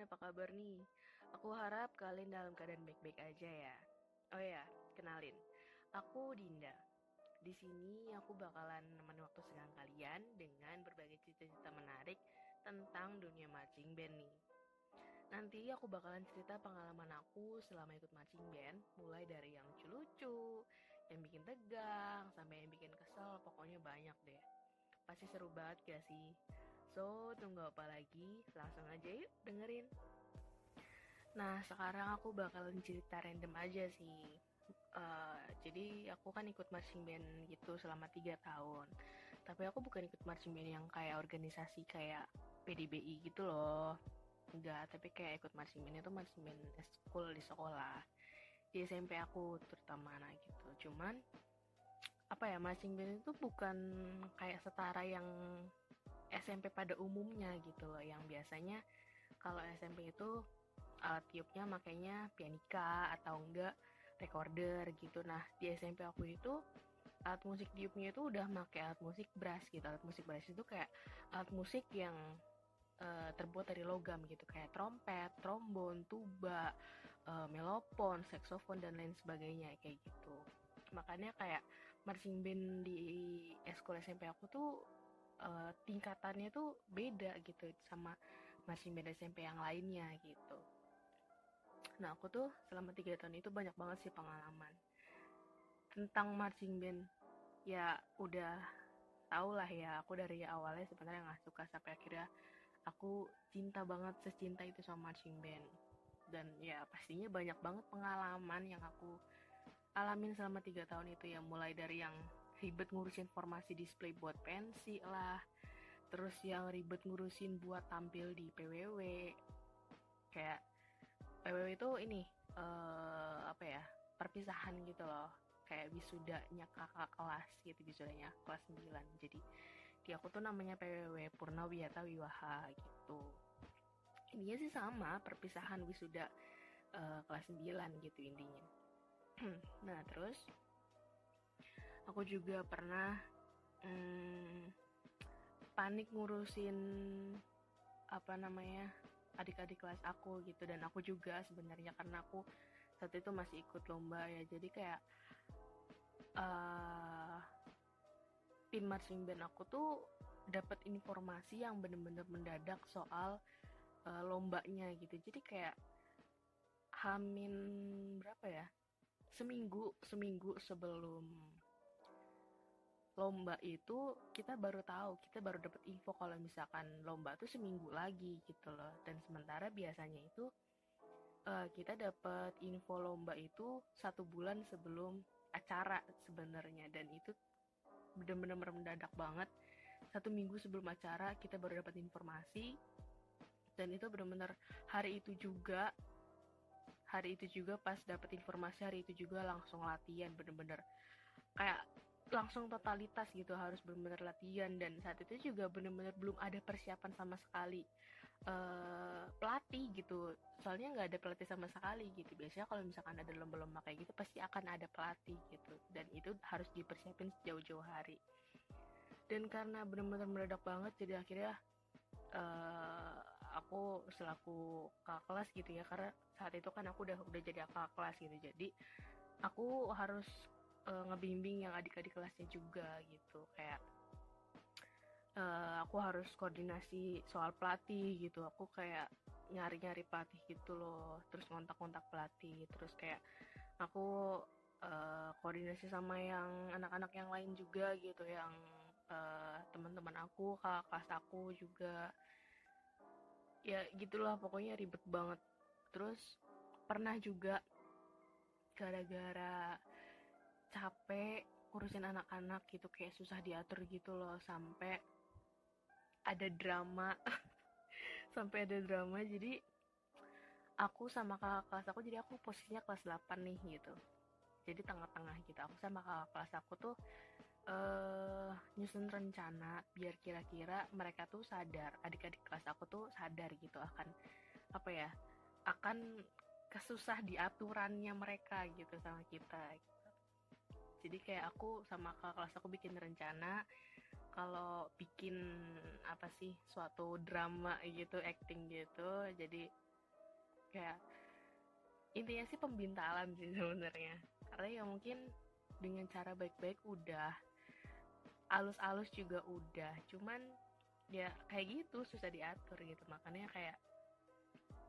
teman-teman, apa kabar nih? Aku harap kalian dalam keadaan baik-baik aja ya. Oh ya, kenalin. Aku Dinda. Di sini aku bakalan nemenin waktu senang kalian dengan berbagai cerita-cerita menarik tentang dunia marching band nih. Nanti aku bakalan cerita pengalaman aku selama ikut marching band, mulai dari yang lucu-lucu, yang bikin tegang, sampai yang bikin kesel, pokoknya banyak deh. Pasti seru banget gak sih? So, tunggu apa lagi? Langsung aja yuk dengerin. Nah, sekarang aku bakalan cerita random aja sih. Uh, jadi aku kan ikut marching band gitu selama tiga tahun. Tapi aku bukan ikut marching band yang kayak organisasi kayak PDBI gitu loh. Enggak, tapi kayak ikut marching band itu marching band school di sekolah. Di SMP aku terutama nah gitu. Cuman apa ya marching band itu bukan kayak setara yang SMP pada umumnya gitu loh. Yang biasanya kalau SMP itu alat tiupnya makanya pianika atau enggak recorder gitu. Nah di SMP aku itu alat musik tiupnya itu udah pakai alat musik brass gitu. Alat musik brass itu kayak alat musik yang uh, terbuat dari logam gitu. Kayak trompet, trombon, tuba, uh, melopon, saksofon dan lain sebagainya kayak gitu. Makanya kayak marching band di sekolah SMP aku tuh uh, tingkatannya tuh beda gitu sama masih beda SMP yang lainnya gitu. Nah aku tuh selama tiga tahun itu banyak banget sih pengalaman tentang marching band. Ya udah tau lah ya aku dari awalnya sebenarnya nggak suka sampai akhirnya aku cinta banget secinta itu sama marching band dan ya pastinya banyak banget pengalaman yang aku alamin selama tiga tahun itu ya mulai dari yang ribet ngurusin formasi display buat pensi lah. Terus yang ribet ngurusin buat tampil di PWW kayak PWW itu ini uh, apa ya perpisahan gitu loh. Kayak wisudanya kakak kelas gitu wisudanya kelas 9 jadi di aku tuh namanya PWW Purnawiyata Wiwaha gitu. Intinya sih sama perpisahan wisuda uh, kelas 9 gitu intinya. Nah terus aku juga pernah hmm, panik ngurusin apa namanya adik-adik kelas aku gitu. Dan aku juga sebenarnya karena aku saat itu masih ikut lomba ya. Jadi kayak uh, tim marching band aku tuh dapat informasi yang bener-bener mendadak soal uh, lombanya gitu. Jadi kayak hamin berapa ya? Seminggu seminggu sebelum lomba itu kita baru tahu kita baru dapat info kalau misalkan lomba itu seminggu lagi gitu loh. Dan sementara biasanya itu uh, kita dapat info lomba itu satu bulan sebelum acara sebenarnya. Dan itu benar-benar mendadak banget. Satu minggu sebelum acara kita baru dapat informasi. Dan itu benar-benar hari itu juga hari itu juga pas dapat informasi hari itu juga langsung latihan bener-bener. Kayak langsung totalitas gitu harus benar-benar latihan. Dan saat itu juga benar-benar belum ada persiapan sama sekali uh, pelatih gitu. Soalnya nggak ada pelatih sama sekali gitu. Biasanya kalau misalkan ada lomba-lomba kayak gitu pasti akan ada pelatih gitu. Dan itu harus dipersiapin jauh-jauh hari. Dan karena benar-benar meledak banget jadi akhirnya uh, aku selaku kakak kelas gitu ya karena saat itu kan aku udah udah jadi kakak kelas gitu. Jadi aku harus uh, ngebimbing yang adik-adik kelasnya juga gitu. Kayak uh, aku harus koordinasi soal pelatih gitu. Aku kayak nyari-nyari pelatih gitu loh. Terus ngontak-ngontak pelatih. Terus kayak aku uh, koordinasi sama yang anak-anak yang lain juga gitu. Yang uh, teman-teman aku kakak kelas aku juga. Ya gitulah pokoknya ribet banget. Terus pernah juga gara-gara capek ngurusin anak-anak gitu kayak susah diatur gitu loh sampai ada drama. Sampai ada drama jadi aku sama kakak kelas aku jadi aku posisinya kelas 8 nih gitu. Jadi tengah-tengah gitu aku sama kakak kelas aku tuh uh, nyusun rencana biar kira-kira mereka tuh sadar adik-adik kelas aku tuh sadar gitu akan apa ya akan kesusah diaturannya mereka gitu sama kita jadi kayak aku sama kakak kelas aku bikin rencana. Kalau bikin apa sih suatu drama gitu acting gitu. Jadi kayak intinya sih pembintalan sih sebenarnya. Karena ya mungkin dengan cara baik-baik udah alus-alus juga udah. Cuman ya kayak gitu susah diatur gitu. Makanya kayak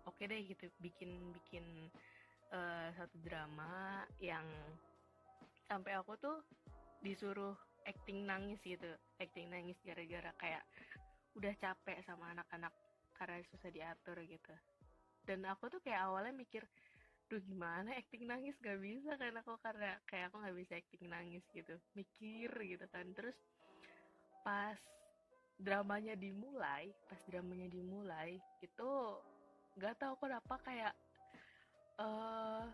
oke okay deh gitu bikin bikin uh, satu drama yang sampai aku tuh disuruh acting nangis gitu acting nangis gara-gara kayak udah capek sama anak-anak karena susah diatur gitu. Dan aku tuh kayak awalnya mikir duh gimana acting nangis? Gak bisa kan aku karena kayak aku nggak bisa acting nangis gitu. Mikir gitu kan. Terus pas dramanya dimulai pas dramanya dimulai itu nggak tahu kenapa kayak uh,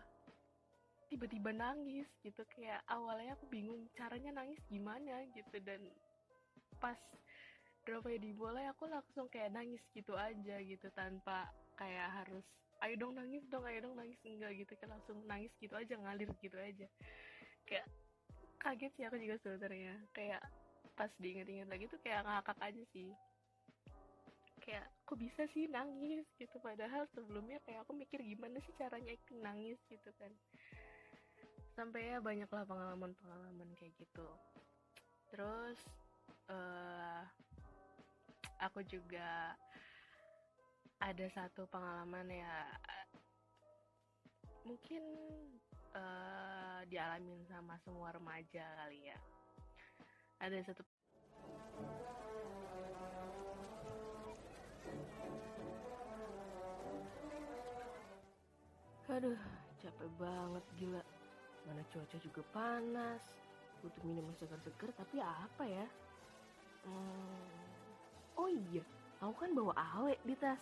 tiba-tiba nangis gitu. Kayak awalnya aku bingung caranya nangis gimana gitu. Dan pas dramanya dimulai aku langsung kayak nangis gitu aja gitu tanpa kayak harus ayo dong nangis dong ayo dong nangis. Enggak gitu kan langsung nangis gitu aja ngalir gitu aja. Kayak kaget sih aku juga sebenarnya. Kayak pas diinget-inget lagi tuh kayak ngakak aja sih. Kayak kok bisa sih nangis? gitu. Padahal sebelumnya kayak aku mikir gimana sih caranya acting nangis gitu kan sampai ya banyaklah pengalaman-pengalaman kayak gitu. Terus uh, aku juga ada satu pengalaman ya mungkin uh, dialamin sama semua remaja kali ya. Ada satu aduh capek banget gila mana cuaca juga panas. Butuh minum segar-segar tapi apa ya? Hmm, oh iya aku kan bawa awe di tas.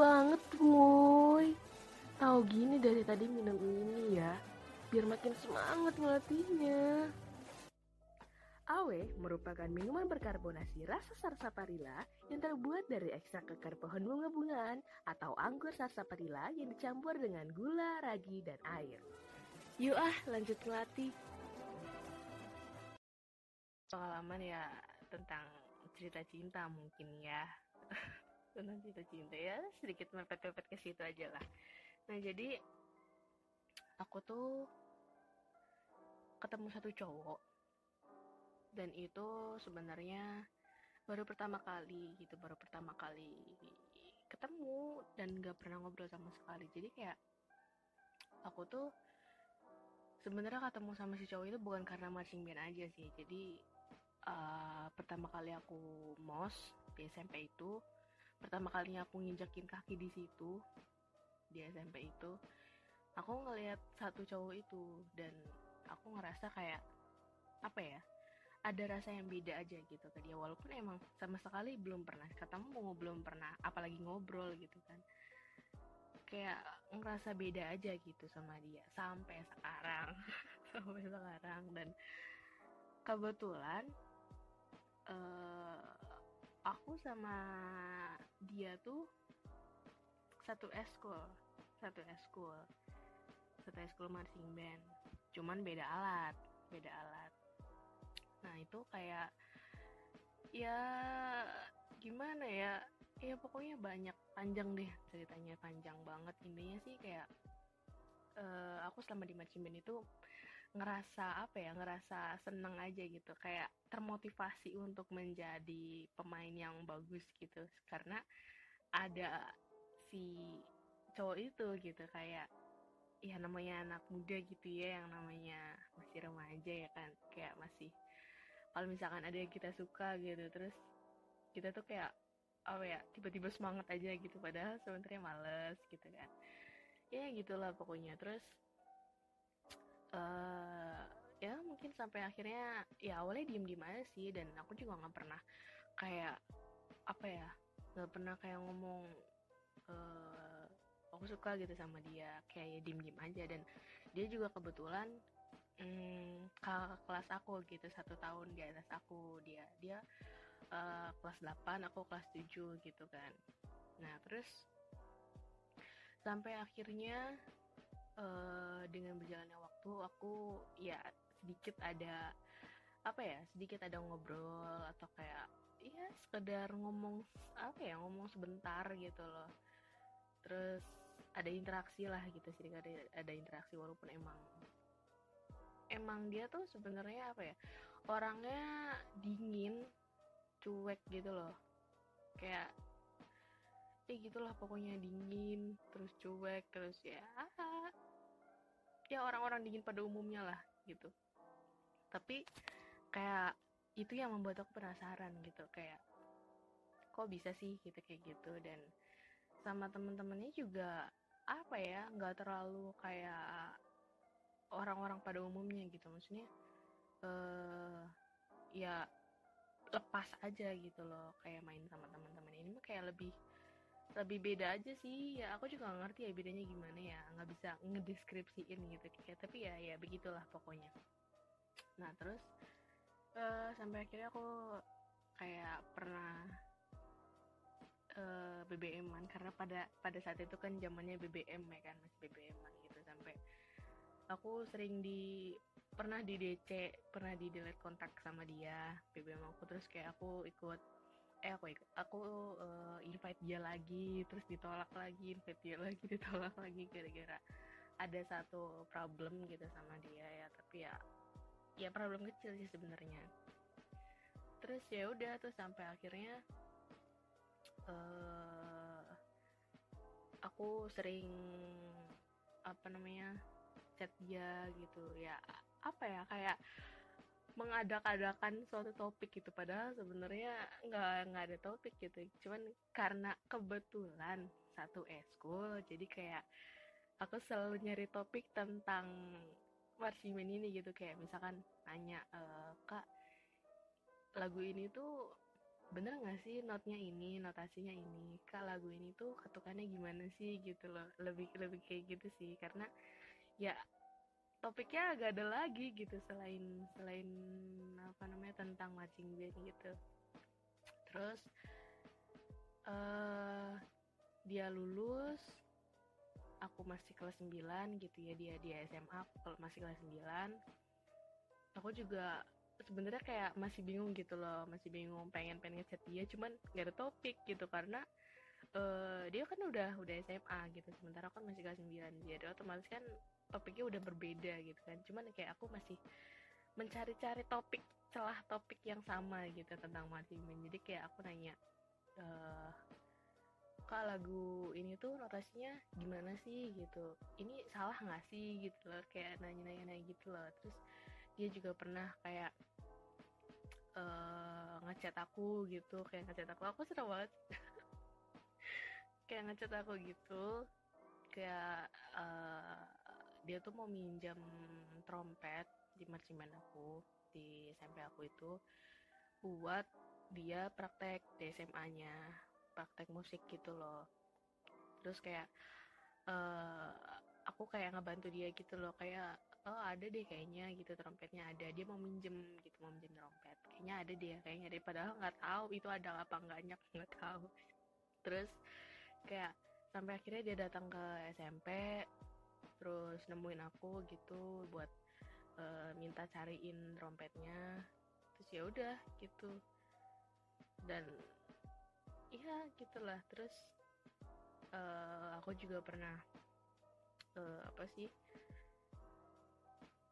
Banget boy. Tahu gini dari tadi minum ini ya biar makin semangat ngelatihnya merupakan minuman berkarbonasi rasa sarsaparilla yang terbuat dari ekstrak kekar pohon bunga-bungaan atau anggur sarsaparilla yang dicampur dengan gula, ragi, dan air. Yuk ah, lanjut ngelatih. Pengalaman ya tentang cerita cinta mungkin ya. tentang cinta-cinta ya sedikit mepet-mepet ke situ aja lah nah jadi aku tuh ketemu satu cowok dan itu sebenarnya baru pertama kali gitu baru pertama kali ketemu dan gak pernah ngobrol sama sekali. Jadi kayak aku tuh sebenarnya ketemu sama si cowok itu bukan karena marching band aja sih. Jadi uh, pertama kali aku mos di SMP itu pertama kalinya aku nginjakin kaki di situ di SMP itu aku ngelihat satu cowok itu dan aku ngerasa kayak apa ya ada rasa yang beda aja gitu ke dia walaupun emang sama sekali belum pernah ketemu belum pernah apalagi ngobrol gitu kan. Kayak ngerasa beda aja gitu sama dia sampai sekarang. Sampai sekarang dan kebetulan uh, aku sama dia tuh satu eskul satu eskul satu eskul marching band. Cuman beda alat beda alat nah itu kayak ya gimana ya? Ya pokoknya banyak panjang deh ceritanya panjang banget. Intinya sih kayak uh, aku selama di marching itu ngerasa apa ya ngerasa seneng aja gitu. Kayak termotivasi untuk menjadi pemain yang bagus gitu. Karena ada si cowok itu gitu kayak ya namanya anak muda gitu ya yang namanya masih remaja ya kan. Kayak masih kalau misalkan ada yang kita suka gitu terus kita tuh kayak apa ya tiba-tiba semangat aja gitu padahal sebenarnya males gitu kan. Ya gitulah pokoknya. Terus uh, ya mungkin sampai akhirnya ya awalnya diem diem aja sih dan aku juga nggak pernah kayak apa ya nggak pernah kayak ngomong uh, aku suka gitu sama dia. Kayak ya diem diem aja dan dia juga kebetulan hmm, kakak kelas aku gitu satu tahun di atas aku dia dia uh, kelas 8 aku kelas 7 gitu kan. Nah terus sampai akhirnya uh, dengan berjalannya waktu aku ya sedikit ada apa ya sedikit ada ngobrol atau kayak ya sekedar ngomong apa ya ngomong sebentar gitu loh. Terus ada interaksi lah gitu sih ada ada interaksi walaupun emang emang dia tuh sebenarnya apa ya orangnya dingin cuek gitu loh. Kayak ya gitulah pokoknya dingin terus cuek terus ya ya orang-orang dingin pada umumnya lah gitu. Tapi kayak itu yang membuat aku penasaran gitu kayak kok bisa sih gitu kayak gitu dan sama temen-temennya juga apa ya nggak terlalu kayak orang-orang pada umumnya gitu. Maksudnya uh, ya lepas aja gitu loh kayak main sama teman-teman. Ini mah kayak lebih lebih beda aja sih. Ya aku juga gak ngerti ya bedanya gimana ya. Nggak bisa ngedeskripsiin gitu. Kayak tapi ya ya begitulah pokoknya. Nah terus uh, sampai akhirnya aku kayak pernah uh, eh, BBM-an karena pada pada saat itu kan zamannya BBM ya kan masih BBM-an gitu. Sampai aku sering di pernah di DC pernah di delete kontak sama dia BBM aku. Terus kayak aku ikut eh aku ikut aku uh, invite dia lagi terus ditolak lagi invite dia lagi ditolak lagi gara-gara ada satu problem gitu sama dia ya. Tapi ya ya problem kecil sih sebenarnya. Terus ya udah tuh sampai akhirnya uh, aku sering apa namanya chat dia gitu. Ya apa ya kayak mengadak-adakan suatu topik gitu. Padahal sebenarnya nggak nggak ada topik gitu. Cuman karena kebetulan satu eskul jadi kayak aku selalu nyari topik tentang marching ini gitu. Kayak misalkan nanya e, kak lagu ini tuh bener nggak sih notnya ini notasinya ini? Kak lagu ini tuh ketukannya gimana sih? Gitu loh. Lebih lebih kayak gitu sih. Karena ya topiknya agak ada lagi gitu selain selain apa namanya tentang marching band gitu. Terus uh, dia lulus aku masih kelas 9 gitu ya dia dia SMA aku masih kelas 9 aku juga sebenarnya kayak masih bingung gitu loh masih bingung pengen pengen ngechat dia cuman gak ada topik gitu karena uh, dia kan udah udah SMA gitu sementara aku kan masih kelas 9 jadi otomatis kan topiknya udah berbeda gitu kan. Cuman kayak aku masih mencari-cari topik celah topik yang sama gitu tentang marching jadi kayak aku nanya uh, kak lagu ini tuh notasinya gimana sih? Gitu. Ini salah nggak sih? Gitu loh. Kayak nanya-nanya gitu loh. Terus dia juga pernah kayak uh, ngechat aku gitu kayak ngechat aku. Aku seneng banget kayak ngechat aku gitu kayak uh, dia tuh mau minjam trompet di marching band aku di SMP aku itu buat dia praktek di SMA-nya praktek musik gitu loh. Terus kayak uh, aku kayak ngebantu dia gitu loh kayak oh ada deh kayaknya gitu trompetnya ada. Dia mau minjem gitu mau minjem trompet. Kayaknya ada deh kayaknya deh padahal nggak tahu itu ada apa enggaknya nggak tahu. Terus kayak sampai akhirnya dia datang ke SMP terus nemuin aku gitu buat uh, minta cariin trompetnya terus ya udah gitu. Dan iya gitulah. Terus uh, aku juga pernah uh, apa sih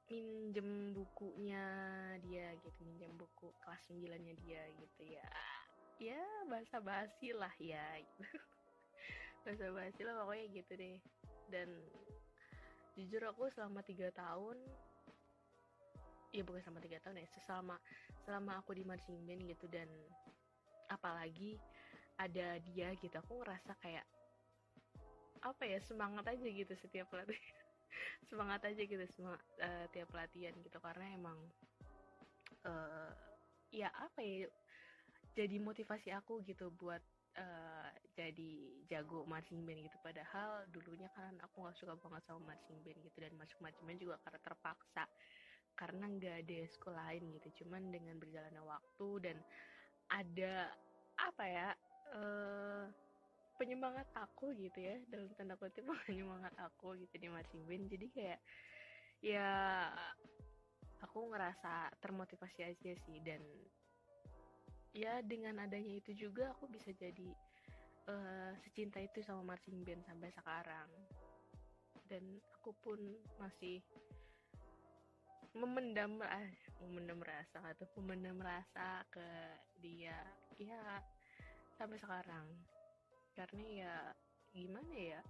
minjem bukunya dia gitu minjem buku kelas 9 nya dia gitu ya. Ya bahasa basi lah ya. gitu. bahasa basi lah pokoknya gitu deh. Dan jujur aku selama tiga tahun ya bukan selama tiga tahun ya selama selama aku di marching band gitu dan apalagi ada dia gitu aku ngerasa kayak apa ya semangat aja gitu setiap pelatih semangat aja gitu semangat uh, tiap pelatihan gitu karena emang uh, ya apa ya jadi motivasi aku gitu buat uh, jadi jago marching band gitu. Padahal dulunya kan aku nggak suka banget sama marching band gitu. Dan masuk marching band juga karena terpaksa. Karena nggak ada sekolah lain gitu. Cuman dengan berjalannya waktu dan ada apa ya uh, penyemangat aku gitu ya. Dalam tanda kutip penyemangat aku gitu di marching band. Jadi kayak ya aku ngerasa termotivasi aja sih. Dan ya dengan adanya itu juga aku bisa jadi uh, secinta itu sama marching band sampai sekarang. Dan aku pun masih memendam ah, memendam rasa atau memendam rasa ke dia. Ya sampai sekarang. Karena ya gimana ya?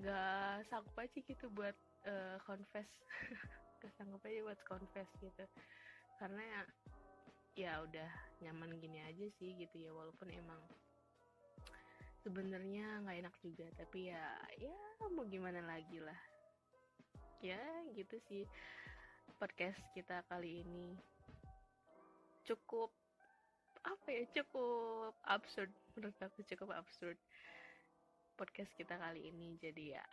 Gak sanggup aja gitu buat uh, confess. Gak sanggup aja buat confess gitu. Karena ya ya udah nyaman gini aja sih gitu ya walaupun emang sebenarnya nggak enak juga tapi ya ya mau gimana lagi lah. Ya gitu sih podcast kita kali ini. Cukup apa ya cukup absurd. Menurut aku cukup absurd podcast kita kali ini. Jadi ya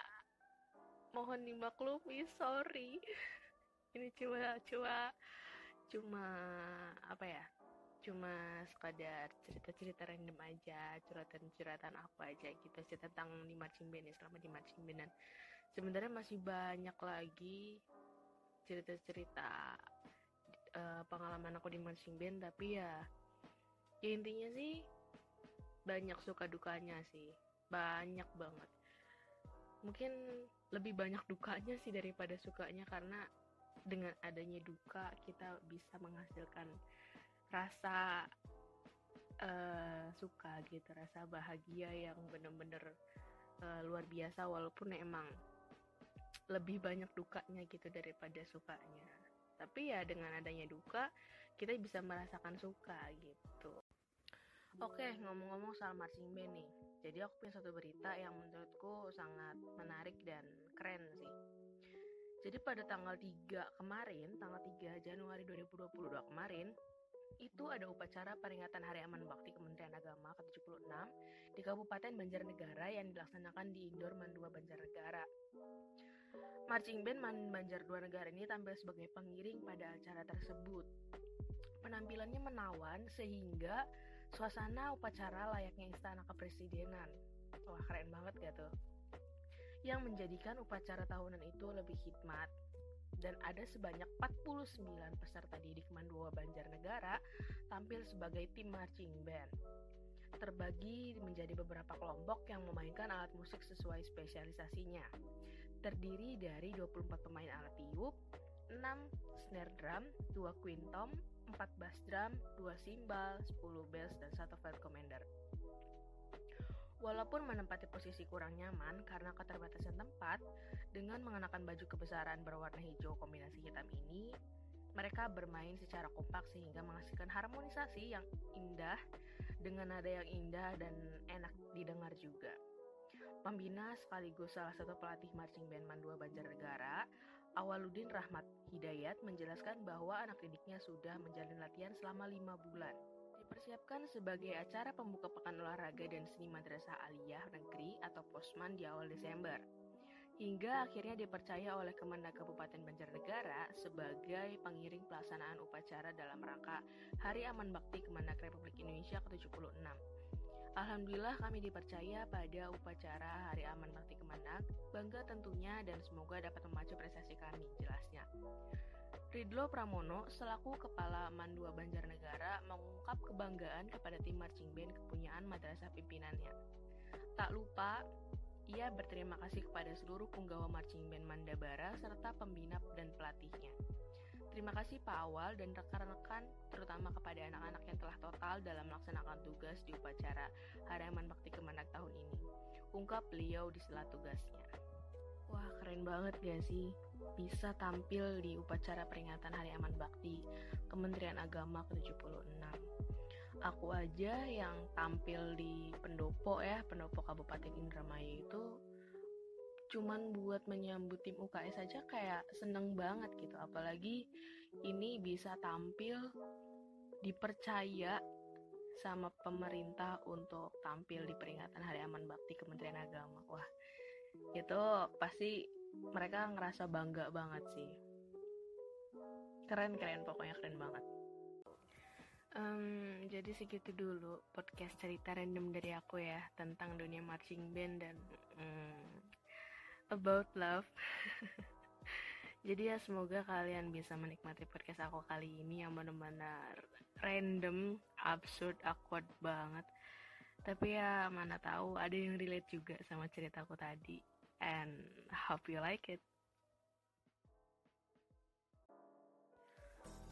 mohon dimaklumi sorry. Ini cuma cuma cuma apa ya cuma sekadar cerita-cerita random aja curhatan-curhatan aku aja gitu sih tentang di marching band ya selama di marching band. Dan sebenarnya masih banyak lagi cerita-cerita uh, pengalaman aku di marching band tapi ya ya intinya sih banyak suka dukanya sih banyak banget. Mungkin lebih banyak dukanya sih daripada sukanya karena dengan adanya duka kita bisa menghasilkan rasa uh, suka gitu rasa bahagia yang bener-bener uh, luar biasa walaupun emang lebih banyak dukanya gitu daripada sukanya. Tapi ya dengan adanya duka kita bisa merasakan suka gitu. Oke ngomong-ngomong soal marching band nih. Jadi aku punya satu berita yang menurutku sangat menarik dan keren sih. Jadi pada tanggal 3 kemarin, tanggal 3 Januari 2022 kemarin, itu ada upacara peringatan Hari Aman Bakti Kementerian Agama ke-76 di Kabupaten Banjarnegara yang dilaksanakan di Indoor Mandua Banjarnegara. Marching Band Man Banjar Dua Negara ini tampil sebagai pengiring pada acara tersebut. Penampilannya menawan sehingga suasana upacara layaknya istana kepresidenan. Wah keren banget gak tuh? Yang menjadikan upacara tahunan itu lebih hikmat, dan ada sebanyak 49 peserta didik Mandua Banjarnegara tampil sebagai tim marching band. Terbagi menjadi beberapa kelompok yang memainkan alat musik sesuai spesialisasinya. Terdiri dari 24 pemain alat tiup, 6 snare drum, 2 quintom, 4 bass drum, 2 simbal, 10 bass, dan 1 field commander. Walaupun menempati posisi kurang nyaman karena keterbatasan tempat, dengan mengenakan baju kebesaran berwarna hijau kombinasi hitam ini, mereka bermain secara kompak sehingga menghasilkan harmonisasi yang indah dengan nada yang indah dan enak didengar juga. Pembina sekaligus salah satu pelatih marching band Mandua Banjarnegara, Awaludin Rahmat Hidayat menjelaskan bahwa anak didiknya sudah menjalani latihan selama lima bulan dipersiapkan sebagai acara pembuka Pekan Olahraga dan Seni Madrasah Aliyah Negeri atau Posman di awal Desember. Hingga akhirnya dipercaya oleh Kemendak Kabupaten Banjarnegara sebagai pengiring pelaksanaan upacara dalam rangka Hari Aman Bakti Kemendak Republik Indonesia ke-76. Alhamdulillah kami dipercaya pada upacara Hari Aman Bakti Kemendak, bangga tentunya dan semoga dapat memacu prestasi kami, jelasnya. Ridlo Pramono selaku Kepala Mandua Banjarnegara mengungkap kebanggaan kepada tim marching band kepunyaan madrasah pimpinannya. Tak lupa, ia berterima kasih kepada seluruh punggawa marching band Mandabara serta pembina dan pelatihnya. Terima kasih Pak Awal dan rekan-rekan, terutama kepada anak-anak yang telah total dalam melaksanakan tugas di upacara Haraman Bakti Kemendak tahun ini. Ungkap beliau di sela tugasnya. Wah, keren banget gak sih? Bisa tampil di upacara peringatan Hari Aman Bakti Kementerian Agama ke-76. Aku aja yang tampil di pendopo ya, pendopo Kabupaten Indramayu itu cuman buat menyambut tim UKS saja kayak seneng banget gitu. Apalagi ini bisa tampil dipercaya sama pemerintah untuk tampil di peringatan Hari Aman Bakti Kementerian Agama. Wah, itu pasti mereka ngerasa bangga banget sih keren keren pokoknya keren banget um, jadi segitu dulu podcast cerita random dari aku ya tentang dunia marching band dan hmm, about love. jadi ya semoga kalian bisa menikmati podcast aku kali ini yang benar-benar random, absurd, awkward banget. Tapi ya mana tahu ada yang relate juga sama ceritaku tadi. And hope you like it.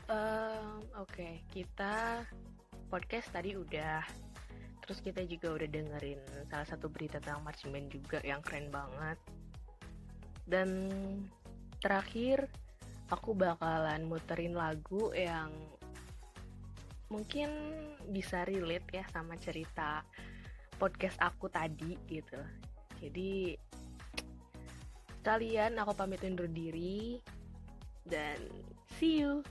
Um, Oke, okay. kita podcast tadi udah terus kita juga udah dengerin salah satu berita tentang marching band juga yang keren banget dan terakhir aku bakalan muterin lagu yang mungkin bisa relate ya sama cerita podcast aku tadi gitu jadi kalian aku pamit undur diri. Dan see you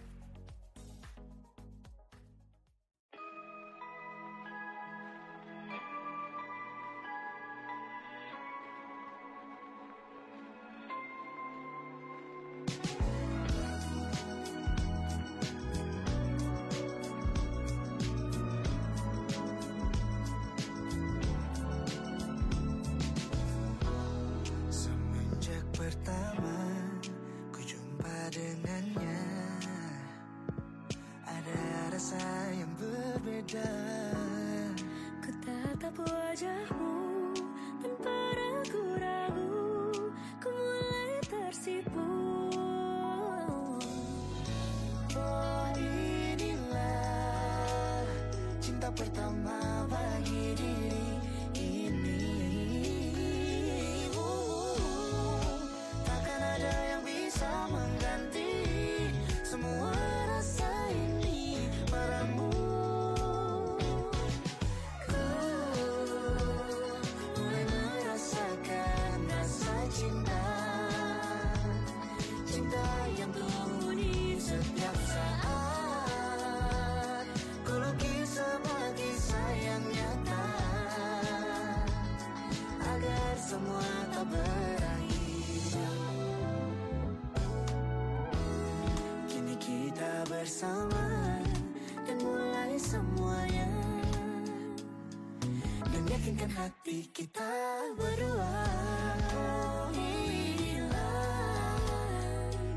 bersama Dan mulai semuanya. Dan yakinkan hati kita berdua. Oh, Inilah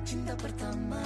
cinta pertama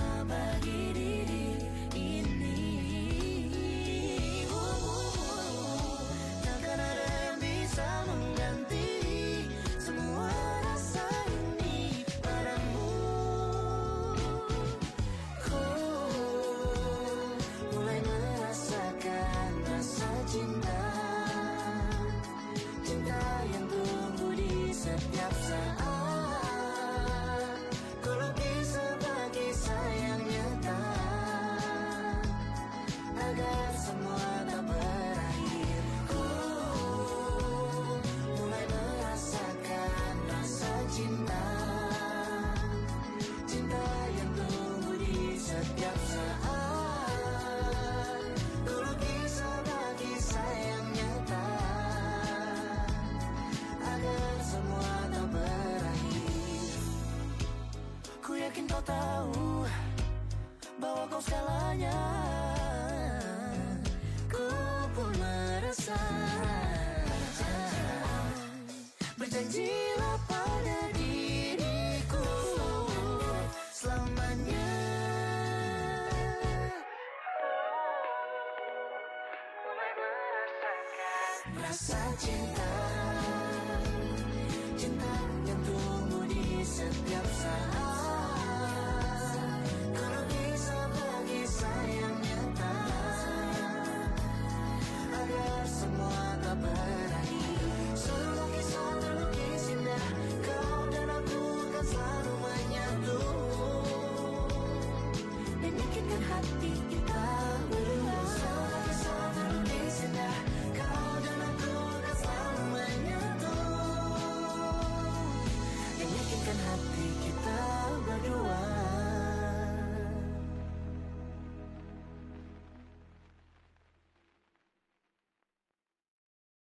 rasa cinta cinta yang tumbuh di setiap saat. Kalau bisa bagi sayang nyata agar semua tak ber